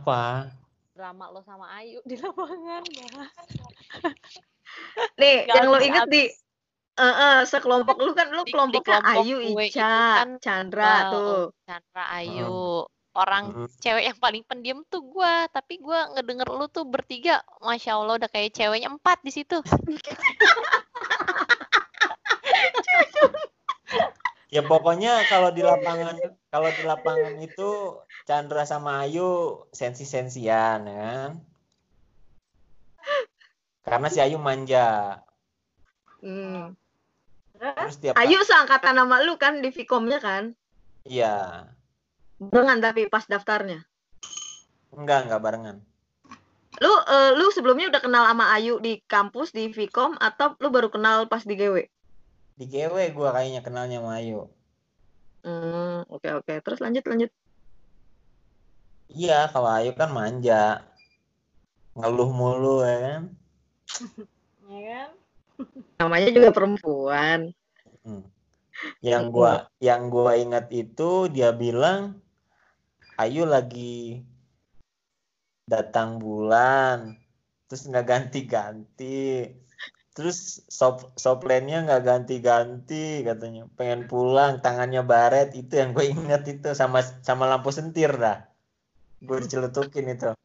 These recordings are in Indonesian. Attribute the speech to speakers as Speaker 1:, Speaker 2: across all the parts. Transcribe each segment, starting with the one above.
Speaker 1: Apa?
Speaker 2: Drama lo sama Ayu di lapangan.
Speaker 3: Nih,
Speaker 2: Gak
Speaker 3: yang lo inget di eh eh, sekelompok lu kan lu
Speaker 2: di
Speaker 3: kelompoknya
Speaker 2: kelompok
Speaker 3: Ayu,
Speaker 2: gue
Speaker 3: Ica,
Speaker 2: kan,
Speaker 3: Chandra
Speaker 2: Wow,
Speaker 3: tuh.
Speaker 2: Chandra Ayu. Orang
Speaker 1: Hmm.
Speaker 2: cewek yang paling pendiam tuh gua, tapi gua ngedenger lu tuh bertiga, masya Allah udah kayak ceweknya empat di situ.
Speaker 1: Ya pokoknya kalau di lapangan kalau di lapangan itu Chandra sama Ayu sensi-sensian ya kan. Karena si Ayu manja.
Speaker 3: Hmm.
Speaker 1: Terus tiap
Speaker 3: Ayu seangkatan nama lu kan di Vkomnya kan?
Speaker 1: Iya.
Speaker 3: Barengan tapi pas daftarnya.
Speaker 1: Enggak, enggak barengan.
Speaker 3: Lu eh, lu sebelumnya udah kenal sama Ayu di kampus di Vkom atau lu baru kenal pas di GW?
Speaker 1: Di GW gua kayaknya kenalnya sama Ayu.
Speaker 3: Hmm, oke oke. Terus lanjut lanjut.
Speaker 1: Iya, kalau Ayu kan manja. Ngeluh mulu ya kan.
Speaker 4: Ya kan?
Speaker 3: Namanya juga perempuan.
Speaker 1: Hmm. Yang gua yang gua ingat itu dia bilang Ayu lagi datang bulan terus nggak ganti-ganti terus sop soplennya nggak ganti-ganti katanya pengen pulang tangannya baret itu yang gue ingat itu sama sama lampu sentir dah gue dicelutukin itu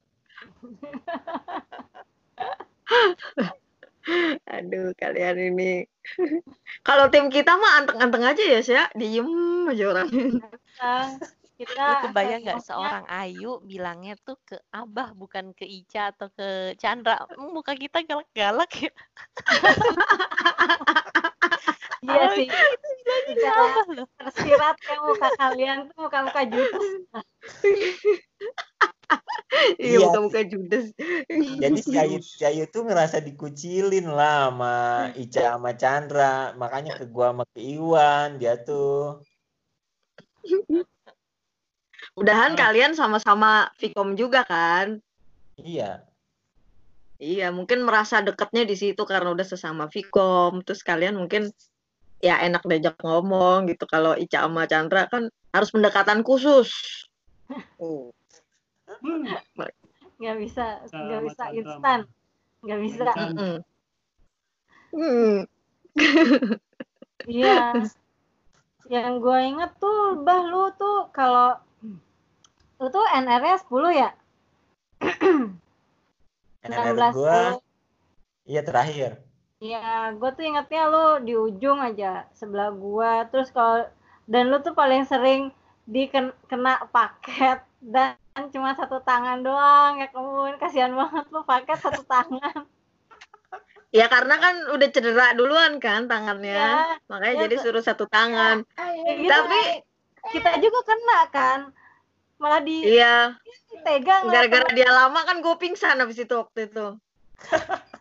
Speaker 3: Aduh, kalian ini. Kalau tim kita mah anteng-anteng aja ya, Sya. Diem aja orangnya.
Speaker 4: Kita, kita
Speaker 2: Lu kebayang nggak
Speaker 4: maksudnya
Speaker 2: seorang Ayu bilangnya tuh ke Abah bukan ke Ica atau ke Chandra. Emang Muka kita galak-galak ya.
Speaker 4: Iya
Speaker 2: Oh,
Speaker 4: sih.
Speaker 2: Itu bilangnya ke
Speaker 4: Iya.
Speaker 2: Abah loh.
Speaker 4: Tersirat ya muka kalian tuh muka-muka judes.
Speaker 3: Iya,
Speaker 1: Iya.
Speaker 3: muka-muka judes.
Speaker 1: jadi si Ayu, si Ayu tuh ngerasa dikucilin lah sama Ica sama Chandra makanya ke gua sama ke Iwan dia tuh
Speaker 3: Mudahan
Speaker 5: Ah.
Speaker 3: kalian sama-sama Vkom juga kan?
Speaker 1: iya
Speaker 3: Iya, mungkin merasa deketnya di situ karena udah sesama Vkom. Terus kalian mungkin ya enak diajak ngomong gitu. Kalau Ica sama Chandra kan harus pendekatan khusus. Oh.
Speaker 5: Hmm.
Speaker 4: Nggak bisa, nggak bisa instan. Nggak bisa.
Speaker 3: Hmm.
Speaker 4: Iya. Yang gue inget tuh, bah lu tuh kalau lu tuh NR-nya 10 ya?
Speaker 1: NR
Speaker 4: 16
Speaker 1: gua
Speaker 4: 10.
Speaker 1: iya terakhir
Speaker 4: Iya, gue tuh ingetnya lu di ujung aja sebelah gua. Terus kalau dan lu tuh paling sering dikena paket dan cuma satu tangan doang ya kemudian kasihan banget lu paket satu tangan.
Speaker 3: Ya karena kan udah cedera duluan kan tangannya.
Speaker 4: Ya,
Speaker 3: Makanya
Speaker 4: ya,
Speaker 3: jadi suruh satu tangan.
Speaker 4: kayak gitu
Speaker 3: Tapi
Speaker 4: kita juga kena kan. Malah di
Speaker 3: iya,
Speaker 4: tega ngeliat
Speaker 3: gara-gara dia lama kan gue pingsan habis itu waktu itu.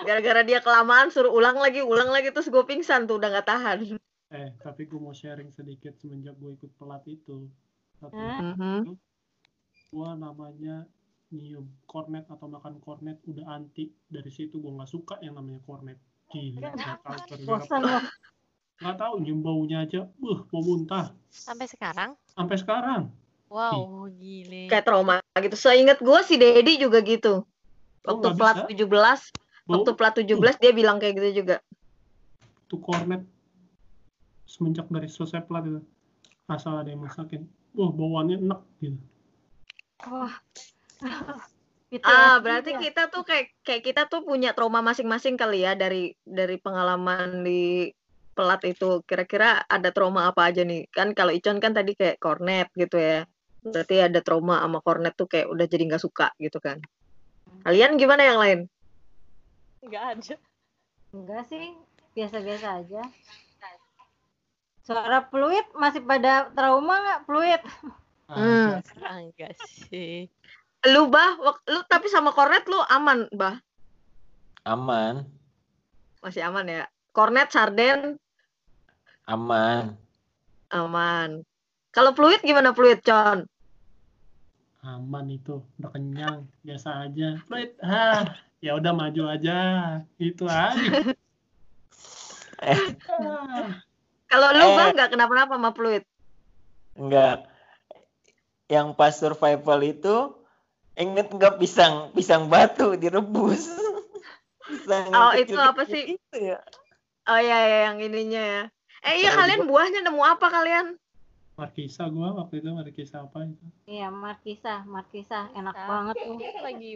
Speaker 3: Gara-gara dia kelamaan suruh ulang lagi, ulang lagi terus gue pingsan tuh udah nggak tahan.
Speaker 5: Eh, tapi gue mau sharing sedikit semenjak gue ikut pelat itu. Satu,
Speaker 4: Hah?
Speaker 3: Mhm.
Speaker 5: gue namanya nyium kornet atau makan kornet udah anti dari situ gue nggak suka yang namanya kornet gila
Speaker 4: bosan.
Speaker 5: Nggak tahu nyium baunya aja buh mau muntah
Speaker 2: Sampai sekarang?
Speaker 5: sampai sekarang
Speaker 2: Wow, gile.
Speaker 3: Kayak trauma gitu. Seingat gue si Dedi juga gitu.
Speaker 5: Oh,
Speaker 3: Waktu
Speaker 5: nggak
Speaker 3: plat
Speaker 5: bisa?
Speaker 3: 17,
Speaker 5: bau
Speaker 3: waktu plat 17 dia bilang kayak gitu juga.
Speaker 5: tuh kornet semenjak dari selesai plat itu asal ada yang masakin wah bauannya enak gitu
Speaker 4: Wah. PTSD
Speaker 3: Ah, berarti
Speaker 4: ya.
Speaker 3: kita tuh kayak kayak kita tuh punya trauma masing-masing kali ya dari dari pengalaman di pelat itu. Kira-kira ada trauma apa aja nih? Kan kalau Icon kan tadi kayak kornet gitu ya. Berarti ada trauma sama kornet tuh kayak udah jadi nggak suka gitu kan. Kalian gimana yang lain?
Speaker 2: Nggak ada.
Speaker 4: Enggak sih, biasa-biasa aja. Suara fluid masih pada trauma nggak fluid?
Speaker 3: Hmm.
Speaker 2: Enggak sih.
Speaker 3: Lu bah, lu tapi sama kornet lu aman bah,
Speaker 1: aman
Speaker 3: masih aman ya. Kornet, sarden
Speaker 1: aman
Speaker 3: aman. Kalau fluid gimana fluid, Con?
Speaker 5: aman itu udah kenyang biasa aja Fluid, ah ya udah maju aja itu aja.
Speaker 3: Kalau lu
Speaker 1: Eh.
Speaker 3: bah nggak kenapa-napa sama fluid?
Speaker 1: enggak yang pas survival itu inget nggak pisang pisang batu direbus pisang
Speaker 3: Oh, itu apa sih?
Speaker 1: itu ya
Speaker 3: Oh iya, iya yang ininya ya. Eh iya kalian buahnya nemu apa kalian?
Speaker 5: Markisa gua waktu itu Markisa apa itu?
Speaker 4: Iya, markisa, markisa enak
Speaker 2: Nah,
Speaker 4: banget tuh.
Speaker 2: lagi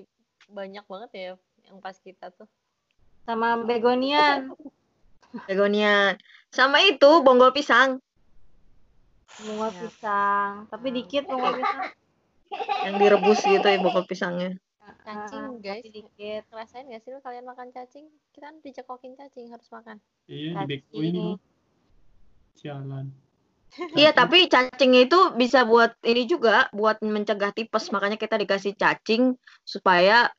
Speaker 2: banyak banget ya yang pas kita tuh.
Speaker 4: Sama begonian,
Speaker 3: Begonian. Sama itu bonggol pisang
Speaker 4: bunga
Speaker 2: Ya.
Speaker 4: pisang, tapi dikit bunga pisang.
Speaker 3: yang direbus gitu ya bonggol pisangnya.
Speaker 2: Cacing
Speaker 4: Ah,
Speaker 2: guys,
Speaker 4: tapi dikit.
Speaker 2: ngerasain gak sih lu kalian makan cacing? Kita kan dicekokin cacing harus makan.
Speaker 5: Iya, di beko ini gua. Sialan.
Speaker 3: Iya, tapi cacingnya itu bisa buat ini juga, buat mencegah tipes. Makanya kita dikasih cacing supaya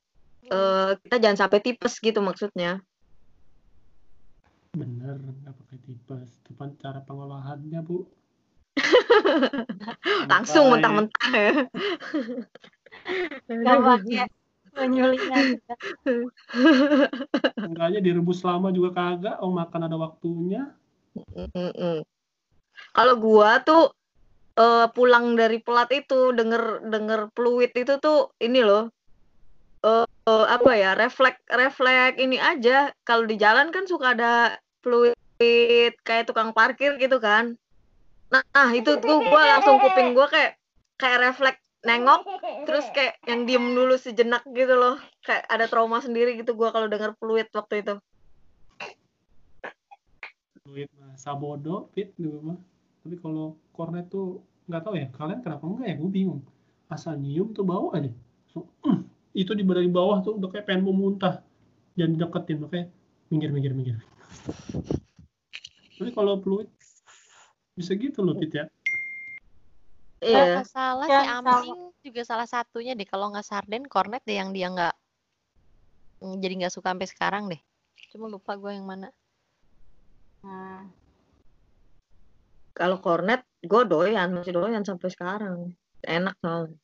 Speaker 3: eh, kita jangan sampai tipes gitu maksudnya.
Speaker 5: Bener, nggak pakai tipes. Itu kan cara pengolahannya, Bu.
Speaker 3: Langsung mentah-mentah ya.
Speaker 4: Gak pakai penyulingan.
Speaker 5: Enggaknya direbus lama juga kagak. Oh, makan ada waktunya.
Speaker 3: Mm-mm. Kalau gua tuh eh, pulang dari pelat itu denger denger fluid itu tuh ini loh eh eh, apa ya refleks refleks ini aja. Kalau di jalan kan suka ada fluid kayak tukang parkir gitu kan. Nah, nah, itu tuh gua langsung kuping gua kayak kayak refleks nengok terus kayak yang diem dulu sejenak gitu loh. Kayak ada trauma sendiri gitu gua kalau denger fluid waktu itu
Speaker 5: Duit mah sabodo, fit dulu mah. Tapi kalau kornet tuh nggak tahu ya. Kalian kenapa enggak ya? Gue bingung. Asal nyium tuh bau aja. So, "Hmm." itu di dari bawah tuh udah kayak pengen mau muntah. Jangan deketin, makanya minggir, minggir, minggir. Tapi kalau fluid bisa gitu loh, Fit ya.
Speaker 3: iya
Speaker 2: Kalau salah si
Speaker 4: Yang sama.
Speaker 2: Aming juga salah satunya deh. Kalau nggak sarden, cornet deh yang dia nggak mm, jadi nggak suka sampai sekarang deh. Cuma lupa gue yang mana.
Speaker 4: Nah,
Speaker 3: kalau kornet gue doyan masih doyan sampai sekarang. Enak soalnya.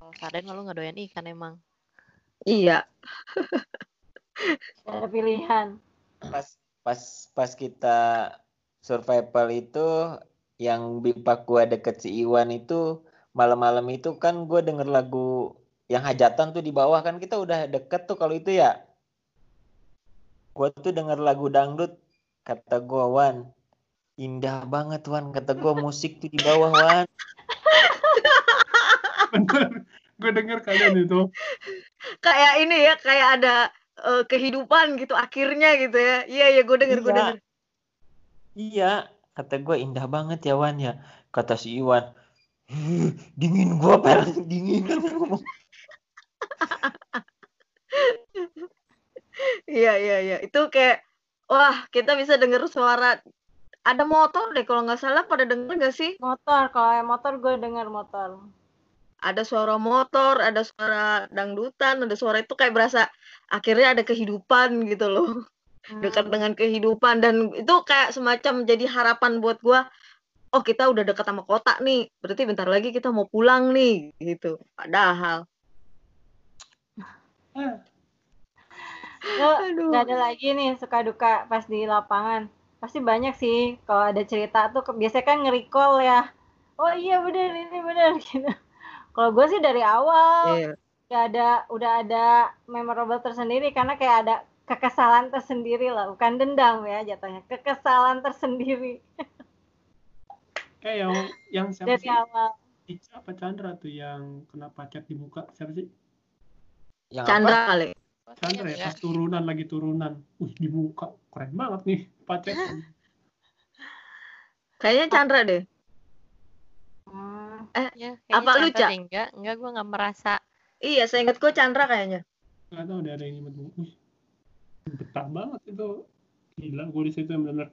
Speaker 2: Kalau sarden malu nggak doyan ikan emang.
Speaker 3: iya.
Speaker 4: Ada pilihan.
Speaker 1: pas pas pas kita survival itu yang bipak gua deket si Iwan itu malam-malam itu kan gua denger lagu yang hajatan tuh di bawah kan kita udah deket tuh kalau itu ya. Gua tuh denger lagu dangdut kata gua Wan indah banget Wan. Kata gua musik tuh di bawah Wan.
Speaker 5: Bener. Gue denger kalian itu.
Speaker 3: kayak ini ya kayak ada eh, kehidupan gitu akhirnya gitu ya. Iya iya gue denger gue
Speaker 1: Iya.
Speaker 3: denger.
Speaker 1: Iya. Kata gua indah banget ya Wan ya. Kata si Iwan "Huh, dingin gua paling dingin. Kan ngomong
Speaker 3: iya iya iya. Itu kayak wah kita bisa denger suara. Ada motor deh kalau nggak salah pada denger nggak sih?
Speaker 4: Motor, kalau yang motor gue dengar motor.
Speaker 3: ada suara motor ada suara dangdutan ada suara itu kayak berasa akhirnya ada kehidupan gitu loh. Dekat
Speaker 4: Hmm.
Speaker 3: dengan kehidupan. Dan itu kayak semacam jadi harapan buat gua oh kita udah dekat sama kota nih berarti bentar lagi kita mau pulang nih gitu. Padahal.
Speaker 5: Ah,
Speaker 4: Lo
Speaker 3: Aduh.
Speaker 4: nggak ada lagi nih suka duka pas di lapangan. Pasti banyak sih kalau ada cerita tuh biasanya kan nge-recall ya. Oh iya bener ini bener gitu. Kalau gue sih dari awal
Speaker 3: Iya.
Speaker 4: udah ada udah ada memorable tersendiri karena kayak ada kekesalan tersendiri lah, bukan dendam ya jatuhnya, kekesalan tersendiri
Speaker 5: kayak yang yang siapa
Speaker 4: dari
Speaker 5: sih?
Speaker 4: awal.
Speaker 5: Ica apa Chandra tuh yang kena pacet di muka? Siapa sih?
Speaker 1: yang apa?
Speaker 3: Chandra kali
Speaker 5: Chandra ya, pas turunan lagi turunan. Wih, di muka. Keren banget nih pacet.
Speaker 3: kayaknya Chandra deh
Speaker 4: Hmm,
Speaker 2: Ya,
Speaker 3: Apa lu, Cak?
Speaker 2: Enggak, enggak gue nggak merasa.
Speaker 3: iya saya ingat gua Chandra kayaknya
Speaker 5: Gak tau ada ada yang nyebut gue. Betah banget itu. Gila, gue di situ yang bener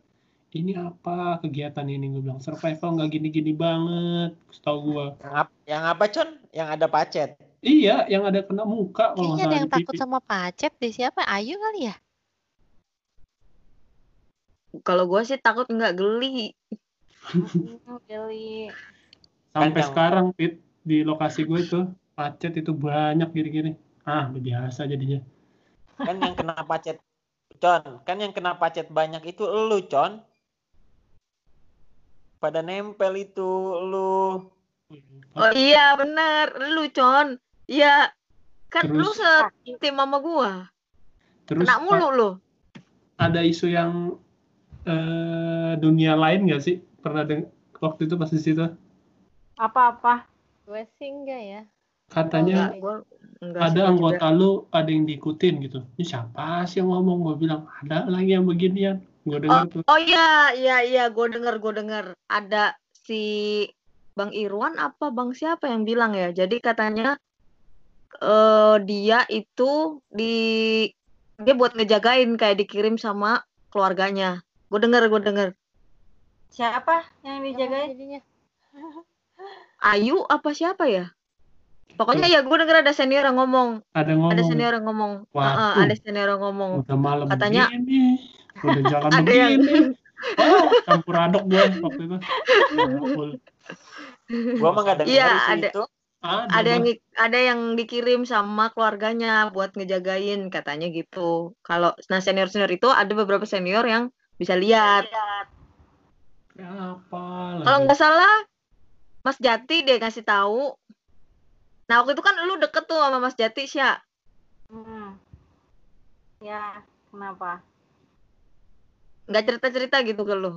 Speaker 5: ini apa kegiatan ini gue bilang survival nggak gini-gini banget setahu gue
Speaker 1: yang apa, yang apa Con yang ada pacet
Speaker 5: iya yang ada kena muka kalau
Speaker 2: Kayaknya ada yang takut sama pacet deh. Siapa? Ayu kali ya?
Speaker 3: kalau gua sih takut nggak geli
Speaker 4: hmm, geli.
Speaker 5: sampai
Speaker 1: yang-
Speaker 5: sekarang Pit di lokasi gue itu pacet itu banyak gini-gini ah biasa jadinya
Speaker 1: kan yang kena pacet Con kan yang kena pacet banyak itu lu Con pada nempel itu lu
Speaker 3: Oh iya bener, lu Con. Iya, kan lu
Speaker 5: Terus-
Speaker 3: setim sama gua.
Speaker 5: Terus
Speaker 3: Kena mulu lu.
Speaker 5: ada isu yang eh, dunia lain nggak sih? Pernah deng waktu itu pas di situ
Speaker 4: Apa-apa?
Speaker 2: Gue sih enggak ya.
Speaker 5: katanya
Speaker 3: Enggak, gua enggak
Speaker 5: ada anggota lu ada yang diikutin gitu. Ini siapa sih yang ngomong? Gue bilang ada lagi yang beginian. Gue dengar tuh.
Speaker 3: Oh iya, iya, iya, gue denger, gue denger. Ada si Bang Irwan apa Bang siapa yang bilang ya? Jadi katanya eh dia itu di dia buat ngejagain kayak dikirim sama keluarganya. Gue denger, gue denger.
Speaker 4: Siapa yang dijagain?
Speaker 2: jadinya?
Speaker 3: Ayu apa siapa ya? Pokoknya ya gue denger ada senior yang ngomong,
Speaker 5: Ada ngomong.
Speaker 3: ada senior yang ngomong,
Speaker 5: Waduh.
Speaker 3: Heeh, ada senior yang ngomong.
Speaker 5: Udah malam
Speaker 3: Katanya-
Speaker 5: begini. Udah jalan
Speaker 3: Ada yang-
Speaker 5: begini. Oh, campur aduk gue waktu itu.
Speaker 1: Gua mah nggak dengar
Speaker 3: Iya,
Speaker 1: isu
Speaker 3: ada.
Speaker 1: itu.
Speaker 5: Ada,
Speaker 3: ada yang ada yang dikirim sama keluarganya buat ngejagain katanya gitu. Kalau nah senior senior itu ada beberapa senior yang bisa lihat.
Speaker 5: apa
Speaker 3: Kalau nggak salah Mas Jati deh ngasih tahu. Nah waktu itu kan lu deket tuh sama Mas Jati Sya.
Speaker 4: Hmm. Ya, kenapa?
Speaker 3: Nggak cerita cerita gitu ke lu.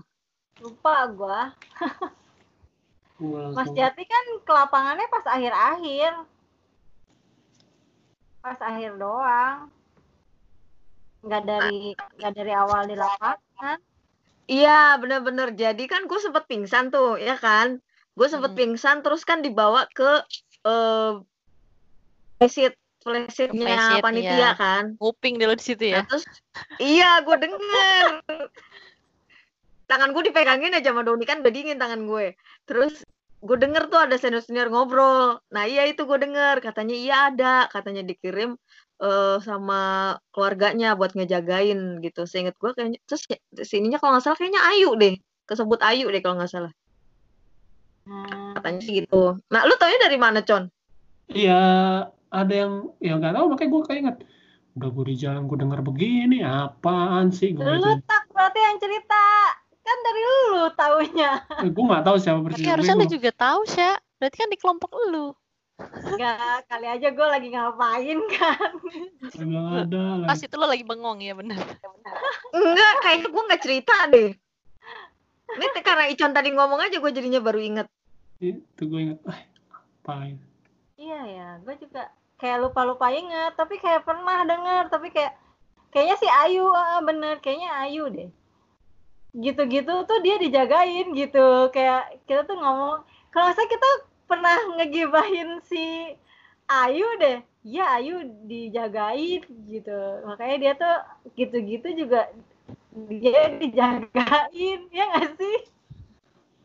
Speaker 4: Lupa gua.
Speaker 5: Gua
Speaker 4: Mas Jati kan ke lapangannya pas akhir-akhir. Pas akhir doang. Nggak dari nggak dari awal di lapangan.
Speaker 3: Iya bener-bener. Jadi kan gue sempet pingsan tuh ya kan. Gue sempet
Speaker 2: Hmm.
Speaker 3: pingsan terus kan dibawa ke eh flashit flashitnya
Speaker 2: Flashit,
Speaker 3: panitia
Speaker 2: iya.
Speaker 3: kan.
Speaker 2: Nguping dulu di situ
Speaker 3: Nah,
Speaker 2: ya.
Speaker 3: terus iya gue denger tangan gue dipegangin aja sama Doni kan udah dingin tangan gue. Terus gue denger tuh ada senior senior ngobrol. Nah iya itu gue denger. Katanya iya ada. Katanya dikirim eh, sama keluarganya buat ngejagain gitu. Seinget gue kayaknya terus ya, sininya kalau nggak salah kayaknya Ayu deh. Kesebut Ayu deh kalau nggak salah.
Speaker 4: Hmm.
Speaker 3: katanya sih gitu. Nah lu taunya dari mana Con?
Speaker 5: Iya, ada yang ya nggak tahu makanya gue keinget. Udah gue di jalan gue denger begini, apaan sih? Gue
Speaker 4: Lu
Speaker 5: gitu.
Speaker 4: tak berarti yang cerita. Kan dari lu taunya.
Speaker 5: Eh, gue nggak tahu siapa
Speaker 2: Tapi
Speaker 5: persis
Speaker 2: harusnya lu juga tahu, Sya. Berarti kan di kelompok lu.
Speaker 4: Enggak, kali aja gue lagi ngapain kan.
Speaker 5: Nggak ada
Speaker 2: Pas
Speaker 5: lagi.
Speaker 2: itu lo lagi bengong ya bener.
Speaker 3: enggak kayaknya gue nggak cerita deh ini karena Icon tadi ngomong aja gue jadinya baru inget
Speaker 5: Itu gue inget. Ah, apa ya?
Speaker 4: Iya ya, gue juga kayak lupa-lupa inget, tapi kayak pernah denger, tapi kayak kayaknya si Ayu, ah, bener, kayaknya Ayu deh. Gitu-gitu tuh dia dijagain gitu, kayak kita tuh ngomong, kalau salah kita pernah ngegibahin si Ayu deh, ya Ayu dijagain gitu, makanya dia tuh gitu-gitu juga dia dijagain, ya nggak sih?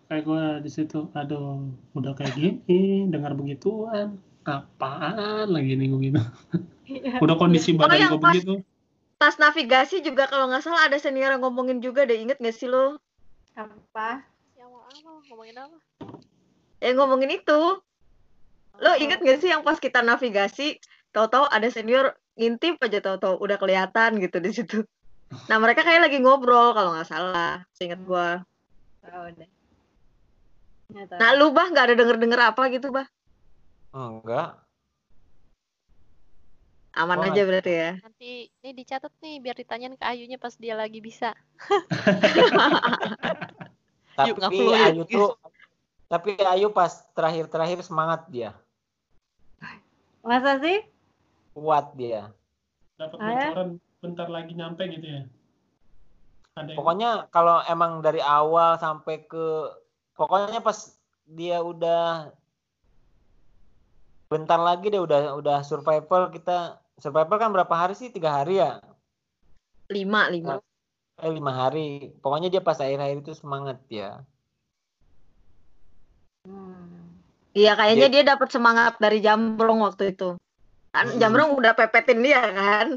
Speaker 5: Kayak gue di situ, aduh, udah kayak gini, dengar begituan, apaan lagi nih gue gitu.
Speaker 4: Iya.
Speaker 5: Udah kondisi badan gue begitu.
Speaker 3: Pas navigasi juga kalau nggak salah ada senior yang ngomongin juga deh inget gak sih lo
Speaker 4: Apa?
Speaker 2: Yang awal ngomongin apa?
Speaker 3: yang ngomongin itu lo inget gak sih yang pas kita navigasi tahu-tahu ada senior ngintip aja tahu-tahu udah kelihatan gitu di situ nah mereka kayak lagi ngobrol kalau nggak salah seingat gua
Speaker 4: Tahu deh. Nggak tahu.
Speaker 3: nah lu bah nggak ada denger-denger apa gitu bah
Speaker 1: Enggak.
Speaker 3: Aman
Speaker 1: Oh,
Speaker 3: aja berarti ya
Speaker 2: Nanti ini dicatat nih biar ditanyain ke Ayunya pas dia lagi bisa. Yuk,
Speaker 1: Tapi
Speaker 2: yuk.
Speaker 1: Ayu tuh tapi Ayu pas terakhir-terakhir semangat dia.
Speaker 4: Masa sih?
Speaker 1: Kuat dia.
Speaker 5: Dapat
Speaker 4: Ah, ya?
Speaker 5: bocoran bentar lagi nyampe gitu ya. Ada yang
Speaker 1: Pokoknya kalau emang dari awal sampai ke pokoknya pas dia udah bentar lagi deh udah udah survival kita survival kan berapa hari sih? Tiga hari ya?
Speaker 3: Lima lima.
Speaker 1: Eh lima hari. Pokoknya dia pas akhir-akhir itu semangat ya.
Speaker 4: Hmm.
Speaker 3: iya kayaknya dia dapat semangat dari Jambrong waktu itu. Kan
Speaker 1: Hmm.
Speaker 3: Jambrong udah pepetin dia kan?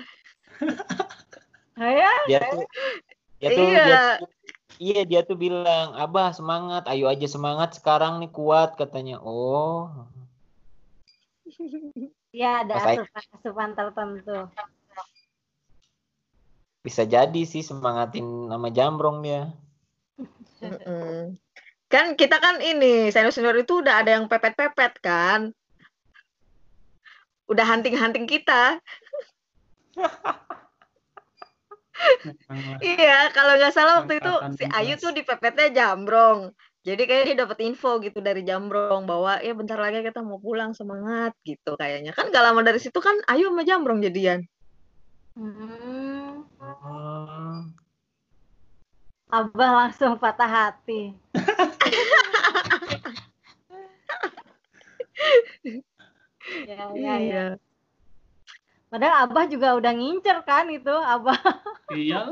Speaker 4: Oh ya?
Speaker 1: dia tuh dia tuh
Speaker 3: Iya.
Speaker 1: dia tuh- iya dia tuh bilang abah semangat. Ayo aja semangat sekarang nih kuat katanya. Oh
Speaker 4: Ya ada asupan-asupan tertentu.
Speaker 1: bisa jadi sih semangatin sama jambrong dia.
Speaker 3: Mm-mm. kan kita kan ini senior senior itu udah ada yang pepet pepet kan? Udah hunting hunting kita. Iya kalau nggak salah waktu itu si Ayu tuh di pepetnya Jambrong jadi kayaknya dia dapat info gitu dari Jambrong bahwa ya bentar lagi kita mau pulang semangat gitu kayaknya kan gak lama dari situ kan Ayu sama Jambrong jadian
Speaker 4: Hmm,
Speaker 1: Oh.
Speaker 4: Abah langsung patah hati. ya, ya, ya.
Speaker 3: iya
Speaker 4: Padahal Abah juga udah ngincer kan itu, Abah.
Speaker 5: Iya.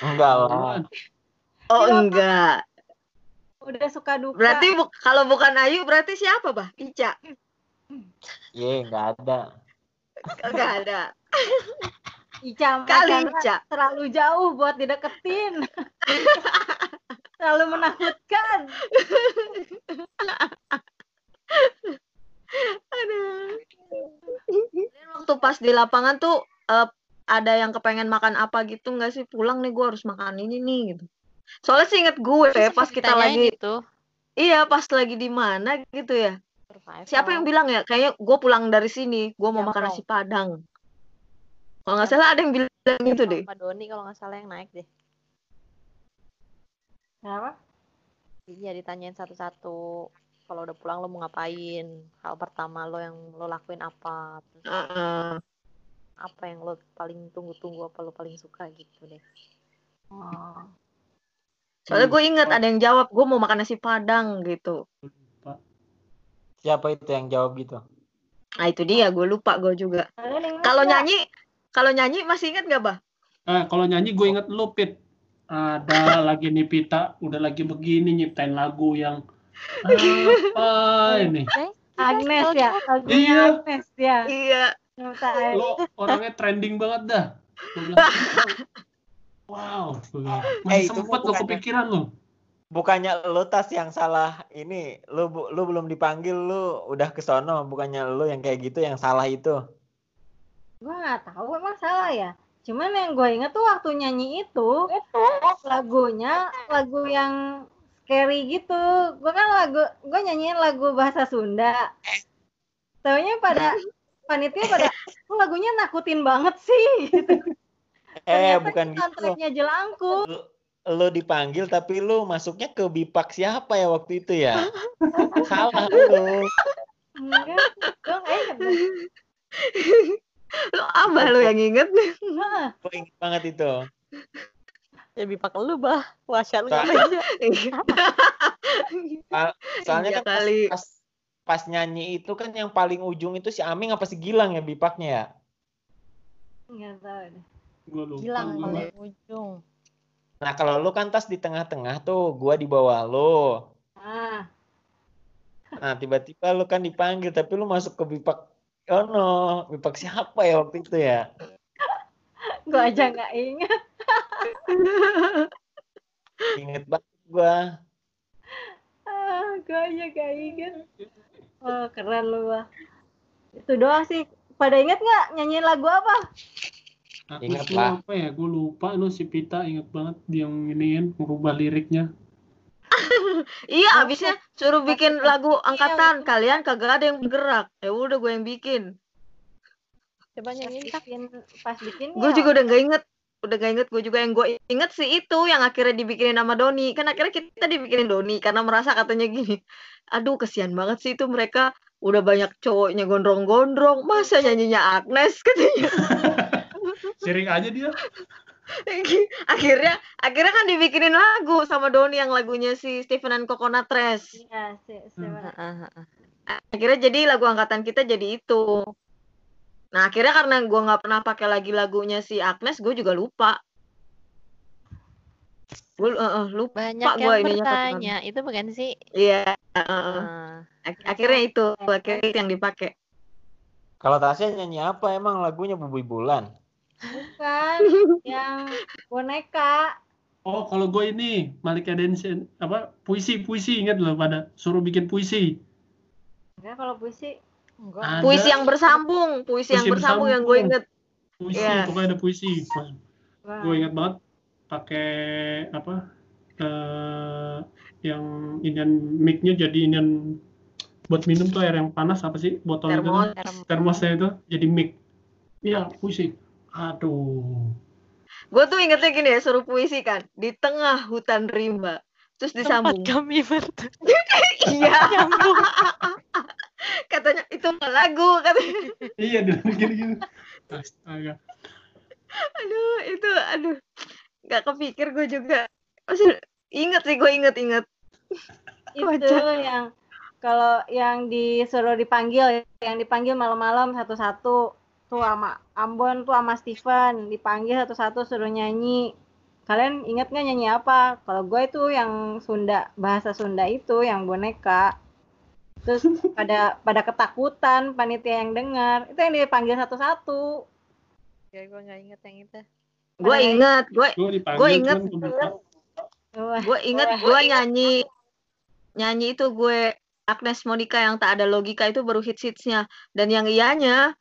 Speaker 1: Enggak lah.
Speaker 3: oh
Speaker 4: Iya,
Speaker 3: enggak
Speaker 4: Udah suka duka.
Speaker 3: berarti bu- kalau bukan Ayu berarti siapa bah Ica
Speaker 1: Ye, enggak ada.
Speaker 3: Enggak ada
Speaker 4: Ica
Speaker 3: kali Ica
Speaker 4: terlalu jauh buat dideketin. terlalu menakutkan.
Speaker 3: Aduh. Waktu pas di lapangan tuh eh, ada yang kepengen makan apa gitu nggak sih pulang nih gue harus makan ini nih gitu. Soalnya sih inget gue
Speaker 2: Terus
Speaker 3: pas kita lagi
Speaker 2: gitu.
Speaker 3: iya pas lagi di mana gitu ya.
Speaker 2: Survival.
Speaker 3: Siapa yang bilang ya? Kayaknya gue pulang dari sini gue mau makan
Speaker 2: Jamrong.
Speaker 3: nasi padang. Kalau nggak salah ada yang bilang gitu deh.
Speaker 2: Pak Doni kalau nggak salah yang naik deh.
Speaker 4: Kenapa?
Speaker 2: Iya ditanyain satu-satu. Kalau udah pulang lo mau ngapain? Hal pertama lo yang lo lakuin apa? Terus
Speaker 3: Heeh.
Speaker 2: apa yang lo paling tunggu-tunggu apa lo paling suka gitu deh.
Speaker 4: Oh.
Speaker 3: Soalnya gue inget ada yang jawab gue mau makan nasi padang gitu.
Speaker 1: Siapa itu yang jawab gitu?
Speaker 3: Nah itu dia gue lupa gue juga. Kalau nyanyi kalau nyanyi masih inget gak bah?
Speaker 5: Eh, kalau nyanyi gue inget lu, Pit. Ada lagi nih Pita, udah lagi begini nyiptain lagu yang apa ini?
Speaker 4: Agnes ya, lagunya
Speaker 5: Iya.
Speaker 4: Agnes ya.
Speaker 3: Iya.
Speaker 5: Lo orangnya trending banget dah. Gua wow, gua
Speaker 1: Eh,
Speaker 5: masih
Speaker 1: itu
Speaker 5: sempet lo
Speaker 1: bukannya-
Speaker 5: kepikiran lo.
Speaker 1: Bukannya lu tas yang salah ini, lu bu- lu belum dipanggil lu udah ke sono, bukannya lu yang kayak gitu yang salah itu.
Speaker 4: Gue nggak tahu emang salah ya. Cuman yang gue inget tuh waktu nyanyi itu, lagunya lagu yang scary gitu. Gue kan lagu, gue nyanyiin lagu bahasa Sunda. Taunya pada panitia pada "Oh, lagunya nakutin banget sih. Gitu.
Speaker 1: Eh,
Speaker 4: Ternyata
Speaker 1: bukan
Speaker 4: itu
Speaker 1: gitu.
Speaker 4: soundtracknya jelangkung.
Speaker 1: Lu, lu dipanggil tapi lu masuknya ke bipak siapa ya waktu itu ya? salah lu.
Speaker 4: Enggak, gue nggak inget. deh.
Speaker 3: Lu abah lu yang inget.
Speaker 4: Heeh.
Speaker 1: Gue inget banget itu.
Speaker 2: Ya bipak lu bah. Wahsyat lu aja.
Speaker 1: Soalnya
Speaker 3: Iya
Speaker 1: kan pas,
Speaker 3: kali.
Speaker 1: pas pas nyanyi itu kan yang paling ujung itu si Aming apa si Gilang ya bipaknya ya?
Speaker 4: Nggak tahu deh.
Speaker 5: Lupa. Gua.
Speaker 2: paling ujung.
Speaker 1: Nah, kalau lu kan tas di tengah-tengah tuh, gua di bawah lu.
Speaker 4: Ah,
Speaker 1: Nah, tiba-tiba lu kan dipanggil tapi lu masuk ke bipak Oh no, bipak siapa ya waktu itu ya?
Speaker 4: gue aja nggak inget.
Speaker 1: Ingat banget gua.
Speaker 4: Ah, gue aja nggak inget. Oh, keren lu. Itu doang sih. Pada inget nggak nyanyiin lagu apa?
Speaker 5: Aku
Speaker 1: Ingat lah.
Speaker 5: apa ya? Gue lupa lo si Pita inget banget dia yang iniin merubah liriknya.
Speaker 3: Iya, abisnya suruh bikin lagu
Speaker 4: Iya,
Speaker 3: angkatan. Kalian kagak ada yang bergerak. Ya udah gue yang bikin.
Speaker 2: Coba nyanyiin tak.
Speaker 4: Bikin, pas bikin
Speaker 3: Gue
Speaker 4: ya,
Speaker 3: juga udah gak inget. Udah gak inget. Gue juga yang gue inget sih itu yang akhirnya dibikinin sama Doni. Kan akhirnya kita dibikinin Doni karena merasa katanya gini. Aduh, kesian banget sih itu mereka udah banyak cowoknya gondrong-gondrong. Masa nyanyinya Agnes katanya.
Speaker 5: Sering aja dia.
Speaker 3: akhirnya akhirnya kan dibikinin lagu sama Doni yang lagunya si Stephen and Coconut Tres.
Speaker 4: Iya, si, si,
Speaker 5: Hmm.
Speaker 2: Heeh, heeh.
Speaker 3: akhirnya jadi lagu angkatan kita jadi itu nah akhirnya karena gue nggak pernah pakai lagi lagunya si Agnes gue juga lupa gue lupa
Speaker 2: Banyak
Speaker 3: gua
Speaker 2: yang
Speaker 3: ininya
Speaker 2: bertanya. Itu bukan sih?
Speaker 3: iya heeh.
Speaker 2: Ah,
Speaker 3: Ak- akhirnya itu akhirnya itu yang dipakai
Speaker 1: Kalau Tasya nyanyi apa emang lagunya Bubui Bulan?
Speaker 4: Bukan, yang boneka.
Speaker 5: Oh, kalau gue ini Malika Densen apa puisi puisi ingat lo pada suruh bikin puisi.
Speaker 4: Enggak, kalau puisi.
Speaker 2: enggak.
Speaker 5: Ada
Speaker 3: puisi yang bersambung puisi, yang
Speaker 5: Puisi
Speaker 3: bersambung yang gue inget
Speaker 5: puisi,
Speaker 3: Iya.
Speaker 5: pokoknya ada puisi. Gue ingat banget pakai apa? eh yang inian mic-nya jadi inian buat minum tuh air yang panas apa sih botol itu
Speaker 3: Termos.
Speaker 5: tuh termosnya itu jadi mic iya puisi aduh
Speaker 3: Gue tuh ingetnya gini ya, suruh puisi kan. Di tengah hutan rimba. Terus
Speaker 2: Tempat
Speaker 3: disambung.
Speaker 2: kami bertemu.
Speaker 3: Iya. Katanya itu lagu. Katanya.
Speaker 5: iya dia gini-gini astaga
Speaker 3: Aduh, itu aduh. Nggak kepikir gue juga. Maksud, inget sih gue inget-inget.
Speaker 4: itu yang kalau yang disuruh dipanggil yang dipanggil malam-malam satu-satu tuh sama Ambon tuh sama Steven dipanggil satu-satu suruh nyanyi. Kalian ingat nggak nyanyi apa? Kalau gue itu yang Sunda bahasa Sunda itu yang boneka. Terus pada pada ketakutan panitia yang dengar. Itu yang dipanggil satu-satu.
Speaker 2: Ya, gue nggak inget yang itu.
Speaker 3: Gue inget, gue
Speaker 5: gue
Speaker 3: inget. gue inget gue nyanyi nyanyi itu gue Agnes Monica yang tak ada logika itu baru hits hitsnya dan yang ianya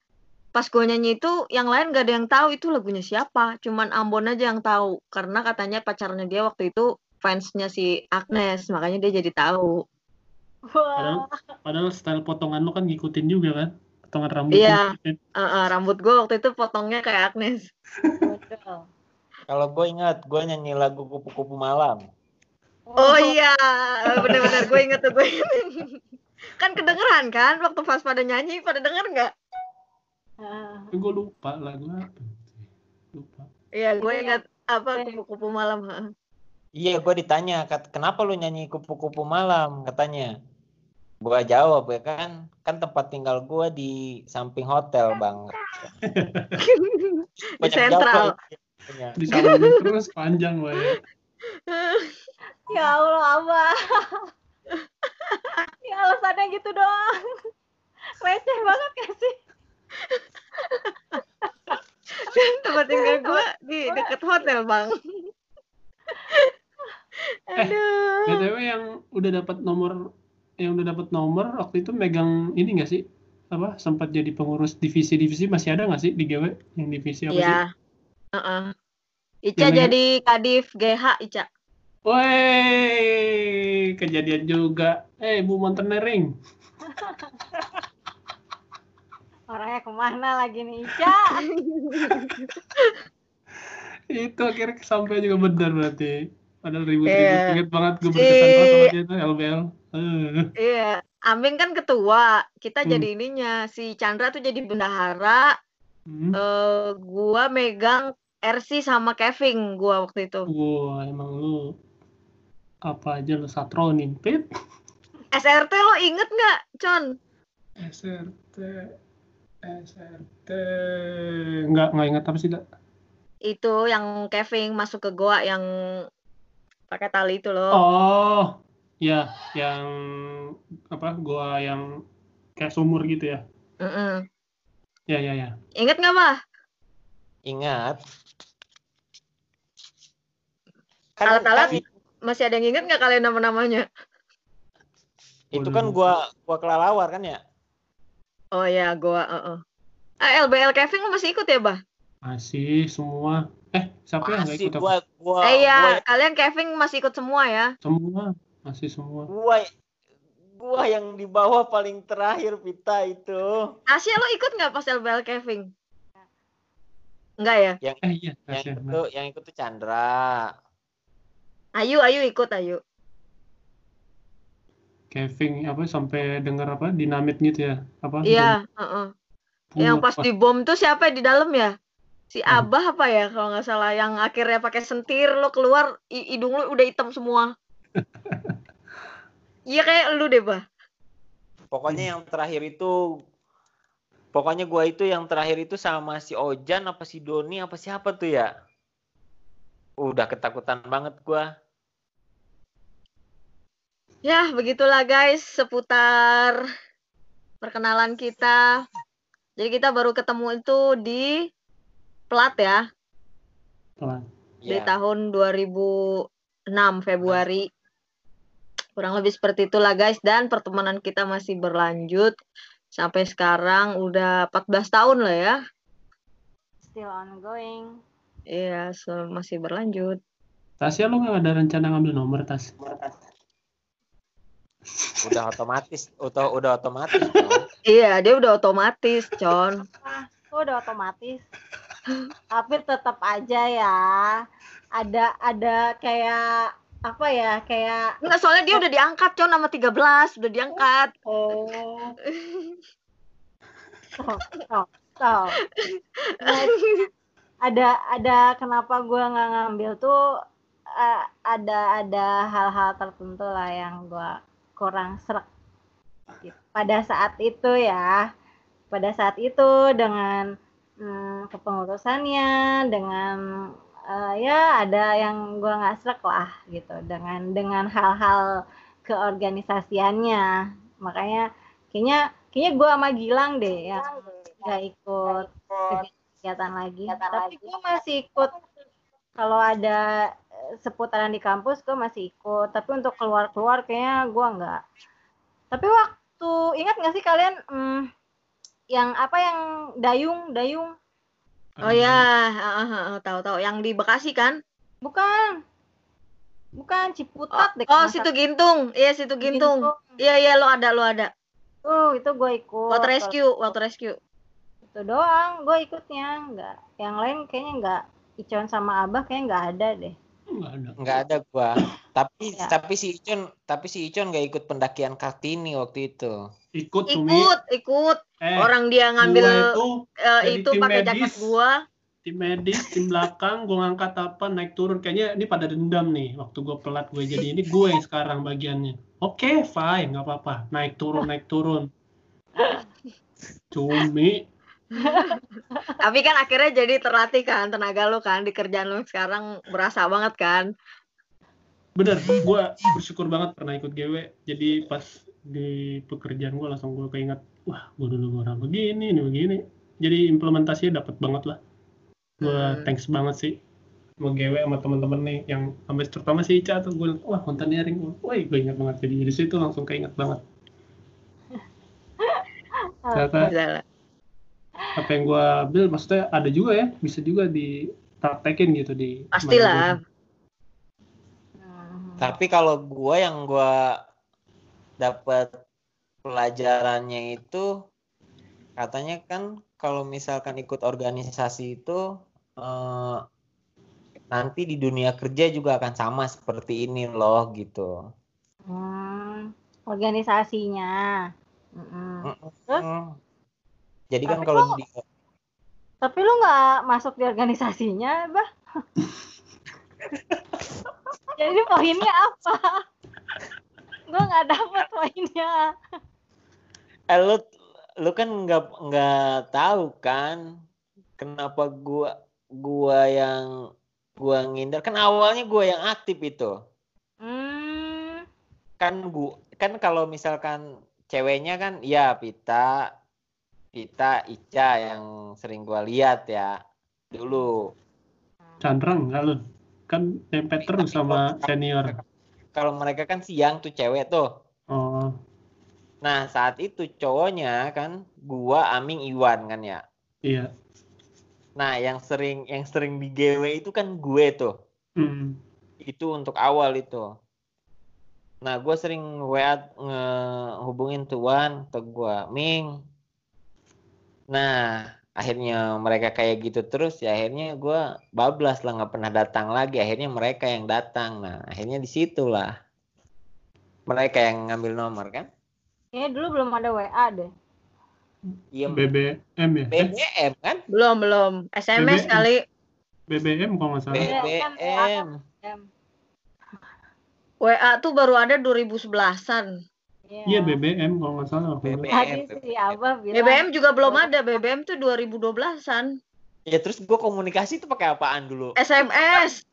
Speaker 3: pas gue nyanyi itu yang lain gak ada yang tahu itu lagunya siapa cuman Ambon aja yang tahu karena katanya pacarnya dia waktu itu fansnya si Agnes makanya dia jadi tahu
Speaker 4: wah.
Speaker 5: padahal padahal style potongan lo kan ngikutin juga kan potongan rambut
Speaker 3: Iya. Eh, eh, rambut gue waktu itu potongnya kayak Agnes.
Speaker 1: Kalau gue ingat, gue nyanyi lagu kupu-kupu malam.
Speaker 3: oh iya bener-bener gue inget tuh gue kan kedengeran kan waktu pas pada nyanyi pada denger nggak
Speaker 4: Ah,
Speaker 5: Tapi gue lupa lagu apa lupa
Speaker 3: iya gue
Speaker 4: Itu yang-
Speaker 3: inget apa kupu-kupu malam ha.
Speaker 1: Iya, gue ditanya, "Kat- kenapa lu nyanyi kupu-kupu malam? Katanya. Gue jawab ya kan, kan tempat tinggal gue di samping hotel bang.
Speaker 3: di sentral
Speaker 1: jawab.
Speaker 5: disambungin terus panjang gue ya.
Speaker 4: ya Allah abah ya alasannya gitu doang receh banget gak sih
Speaker 3: tempat tinggal gue di deket hotel bang. Aduh.
Speaker 5: btw yang udah dapat nomor yang udah dapat nomor waktu itu megang ini nggak sih? Apa sempat jadi pengurus divisi-divisi masih ada nggak sih di GW yang divisi apa sih?
Speaker 3: Iya Heeh. Ica
Speaker 5: Yang
Speaker 3: jadi kadif GH Ica.
Speaker 5: Woi, kejadian juga. Eh, Bu Montenering.
Speaker 4: orangnya ke mana lagi nih Ica
Speaker 5: Itu akhirnya sampai juga benar berarti. Padahal ribut-ribut.
Speaker 3: Iya.
Speaker 5: Ingat banget gue
Speaker 3: Si-
Speaker 5: berkesan sama dia tuh LBL. Eh.
Speaker 3: iya Ambing kan ketua kita
Speaker 5: Hmm.
Speaker 3: jadi ininya si Chandra tuh jadi bendahara
Speaker 5: Hmm.
Speaker 3: eh gua megang RC sama Kevin gua waktu itu
Speaker 5: Wah, emang lu apa aja lu satronin, Pit?
Speaker 3: SRT lo inget nggak Con
Speaker 5: SRT SRT nggak nggak ingat apa sih dak?
Speaker 3: Itu yang Kevin masuk ke gua yang pakai tali itu loh.
Speaker 5: Oh ya yang apa gua yang kayak sumur gitu ya?
Speaker 3: Mm-mm.
Speaker 5: ya ya ya.
Speaker 3: Inget nggak mah
Speaker 1: Ingat. Kan,
Speaker 3: Alat-alat
Speaker 1: kan
Speaker 3: masih ada yang inget nggak kalian nama-namanya?
Speaker 1: Itu kan gua gua kelelawar kan ya?
Speaker 3: Oh ya gua uh Ah, LBL Kevin lo masih ikut ya bah?
Speaker 5: Masih semua. Eh siapa yang nggak
Speaker 1: Masih
Speaker 5: ikut
Speaker 1: gua gua
Speaker 3: eh iya
Speaker 1: gua,
Speaker 3: kalian Kevin masih ikut semua ya?
Speaker 5: Semua masih semua.
Speaker 1: Gua gua yang di bawah paling terakhir Pita itu.
Speaker 3: Asia lo ikut nggak pas LBL Kevin? Enggak ya?
Speaker 1: Yang
Speaker 5: eh iya
Speaker 1: yang
Speaker 5: kasih
Speaker 1: itu yang ikut tuh Chandra.
Speaker 3: Ayu Ayu ikut Ayu
Speaker 5: Kevin apa sampai dengar apa dinamit gitu ya apa
Speaker 3: iya heeh.
Speaker 5: bom
Speaker 3: yang pas di bom tuh siapa di dalam ya si
Speaker 5: Hmm.
Speaker 3: Abah apa ya kalau nggak salah yang akhirnya pakai sentir lo keluar hidung lo udah hitam semua iya kayak lu deh bah
Speaker 1: Pokoknya yang terakhir itu pokoknya gua itu yang terakhir itu sama si Ojan apa si Doni apa siapa tuh ya? Udah ketakutan banget gua.
Speaker 3: Ya, begitulah guys seputar perkenalan kita. Jadi kita baru ketemu itu di Plat ya,
Speaker 5: Pelan.
Speaker 3: di
Speaker 1: Ya.
Speaker 3: tahun 2006 Februari. Kurang lebih seperti itulah guys dan pertemanan kita masih berlanjut sampai sekarang udah 14 tahun lah ya.
Speaker 4: still ongoing
Speaker 3: Iya, se- masih berlanjut.
Speaker 5: Tasya lu nggak ada rencana ngambil nomor tas
Speaker 1: udah otomatis udah udah otomatis.
Speaker 3: Iya, dia udah otomatis, Con.
Speaker 4: Kok udah otomatis. Tapi tetap aja ya. Ada ada kayak apa ya? Kayak
Speaker 3: Enggak, soalnya dia udah diangkat, Con, sama 13. Udah diangkat.
Speaker 4: oh. Stop, stop, stop. Nah, ada ada kenapa gue nggak ngambil tuh eh, ada ada hal-hal tertentu lah yang gue kurang serak. Gitu. pada saat itu ya pada saat itu dengan hmm, kepengurusannya dengan eh, ya ada yang gue nggak serak lah gitu. Dengan dengan hal-hal keorganisasiannya. Makanya kayaknya kayaknya gue sama Gilang deh yang nggak ikut kegiatan lagi. Tapi gue masih ikut. Kalau ada seputaran di kampus gue masih ikut tapi untuk keluar keluar kayaknya gue nggak tapi waktu ingat nggak sih kalian hmm, yang apa yang dayung dayung
Speaker 3: Oh ya, heeh, heeh, tahu-tahu yang di Bekasi kan?
Speaker 4: bukan bukan Ciputat deh
Speaker 3: Oh, situ Gintung. Iya, situ. Gintung. Iya, iya, lo ada, lo ada.
Speaker 4: tuh itu gue ikut
Speaker 3: Waktu rescue, waktu rescue.
Speaker 4: itu doang gue ikutnya nggak yang lain kayaknya nggak Icon sama Abah kayaknya nggak ada deh
Speaker 5: Nggak ada.
Speaker 1: nggak ada gua tapi
Speaker 4: Ya.
Speaker 1: tapi si Icon tapi si Icon nggak ikut pendakian Kartini waktu itu
Speaker 5: Ikut Sumi.
Speaker 3: Ikut, ikut.
Speaker 5: Eh,
Speaker 3: Orang dia ngambil
Speaker 5: gua itu
Speaker 3: eh,
Speaker 5: jadi
Speaker 3: itu
Speaker 5: tim
Speaker 3: pakai jaket
Speaker 5: medis.
Speaker 3: gua.
Speaker 5: tim medis, tim belakang, gue ngangkat apa, naik turun. Kayaknya ini pada dendam nih. Waktu gue pelat, gue jadi ini gue yang sekarang bagiannya. Oke, fine, nggak apa-apa. Naik turun, naik turun. Cumi,
Speaker 3: Tapi kan akhirnya jadi terlatih kan tenaga lo kan di kerjaan lo sekarang berasa banget kan.
Speaker 5: bener, gue bersyukur banget pernah ikut GW. Jadi pas di pekerjaan gue langsung gue keinget, wah gue dulu orang begini, ini begini. Jadi implementasinya dapat banget lah. Gue
Speaker 3: Hmm.
Speaker 5: thanks banget sih sama GW sama teman-teman nih yang sampai terutama si Ica tuh gue wah konteneering wah gue ingat banget jadi dari situ langsung keinget banget ternyata. Apa yang gue ambil maksudnya ada juga ya bisa juga dipraktekin gitu di
Speaker 3: Pastilah.
Speaker 4: Hmm.
Speaker 1: tapi kalau gua yang gua dapat pelajarannya itu katanya kan kalau misalkan ikut organisasi itu eh, nanti di dunia kerja juga akan sama seperti ini loh gitu.
Speaker 4: Hmm, organisasinya Mm-mm. Terus?
Speaker 1: Hmm. Jadi kan
Speaker 4: Tapi
Speaker 1: kalau
Speaker 4: kok-
Speaker 1: di
Speaker 4: tapi lu nggak masuk di organisasinya bah. Jadi poinnya apa? Gue nggak dapet poinnya.
Speaker 1: Eh, lu lu kan nggak nggak tahu kan kenapa gua gua yang gua ngindar kan awalnya gua yang aktif itu.
Speaker 4: Hmm.
Speaker 1: Kan gua kan kalau misalkan ceweknya kan ya Pita Pita Ica yang sering gua lihat ya dulu.
Speaker 5: Chandra enggak lu kan nempel terus sama senior.
Speaker 1: kalau mereka kan siang tuh cewek tuh.
Speaker 5: Oh.
Speaker 1: Nah saat itu cowoknya kan gua Aming Iwan kan ya.
Speaker 5: Iya.
Speaker 1: Nah yang sering yang sering di GW itu kan gue tuh.
Speaker 5: Hmm.
Speaker 1: itu untuk awal itu. Nah gue sering WA ngehubungin tuan ke gue Ming nah akhirnya mereka kayak gitu terus ya akhirnya gue bablas lah nggak pernah datang lagi. Akhirnya mereka yang datang. Nah akhirnya di situlah mereka yang ngambil nomor kan?
Speaker 4: Kayaknya dulu belum ada WA deh.
Speaker 1: Iya
Speaker 5: BBM ya? Eh,
Speaker 1: BBM kan?
Speaker 3: Belum, belum. SMS
Speaker 5: BBM.
Speaker 3: kali.
Speaker 5: BBM kalau nggak salah.
Speaker 4: Iya, kan,
Speaker 1: BBM
Speaker 4: Em,
Speaker 3: WA tuh baru ada 2011-an.
Speaker 5: Iya BBM kalau nggak salah.
Speaker 1: BBM
Speaker 4: tadi si Abah bilang
Speaker 3: BBM juga belum ada. BBM tuh 2012-an.
Speaker 1: ya terus gue komunikasi itu pakai apaan dulu
Speaker 3: SMS.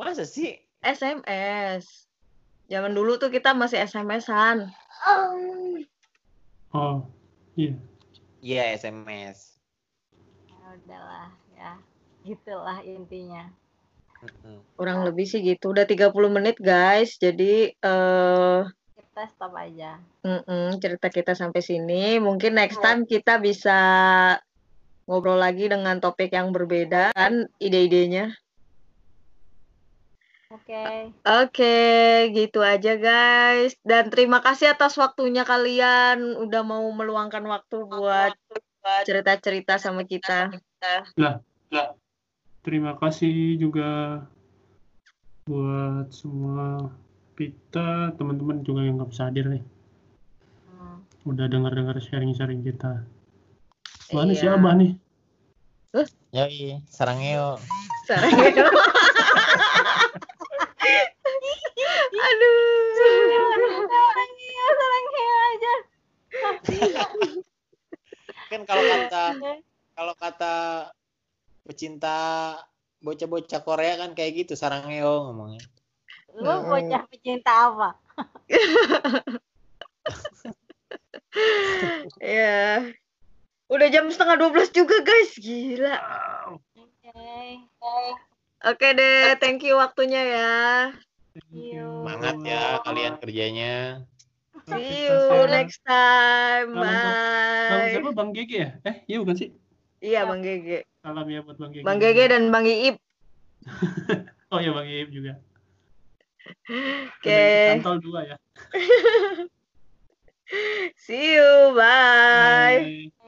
Speaker 1: masa sih
Speaker 3: SMS. Zaman dulu tuh kita masih SMS-an.
Speaker 5: oh iya
Speaker 1: iya SMS
Speaker 4: ya udahlah ya gitulah intinya.
Speaker 3: Kurang lebih sih gitu. Udah 30 menit, guys. Jadi eh
Speaker 4: kita stop aja
Speaker 3: mm-mm, cerita kita sampai sini. Mungkin next time kita bisa ngobrol lagi dengan topik yang berbeda kan ide-idenya.
Speaker 4: Oke.
Speaker 3: Oke, gitu aja guys. Dan terima kasih atas waktunya kalian udah mau meluangkan waktu buat cerita-cerita sama kita.
Speaker 5: Terima kasih juga buat semua kita, teman-teman juga yang nggak bisa hadir nih.
Speaker 4: Hmm.
Speaker 5: Udah dengar-dengar sharing-sharing kita. Mana si
Speaker 3: Iya.
Speaker 5: Abah nih?
Speaker 1: Yoi, sarangeo.
Speaker 3: Sarangeo. Aduh.
Speaker 4: Sarangnya, sarangnya aja.
Speaker 1: Kan kalau kata kalau kata pecinta bocah-bocah Korea kan kayak gitu sarangeo ngomongnya.
Speaker 4: Lu
Speaker 3: Mm-mm.
Speaker 4: bocah pecinta apa?
Speaker 3: Ya. Udah jam setengah 12 juga guys. Gila.
Speaker 4: Oke.
Speaker 3: Oke deh, thank you waktunya ya.
Speaker 5: Thank you.
Speaker 1: Semangat ya kalian kerjanya.
Speaker 3: See you next time.
Speaker 5: Buat- Bang
Speaker 3: Bye.
Speaker 5: siapa? Bang Gege ya? Eh, iya bukan sih?
Speaker 3: Iya, Bang Gege.
Speaker 5: Salam ya buat Bang Gege.
Speaker 3: Bang Gege dan Bang Iip.
Speaker 5: Oh iya Bang Iip juga.
Speaker 3: Oke.
Speaker 5: Okay. Dua ya. See you, bye. bye.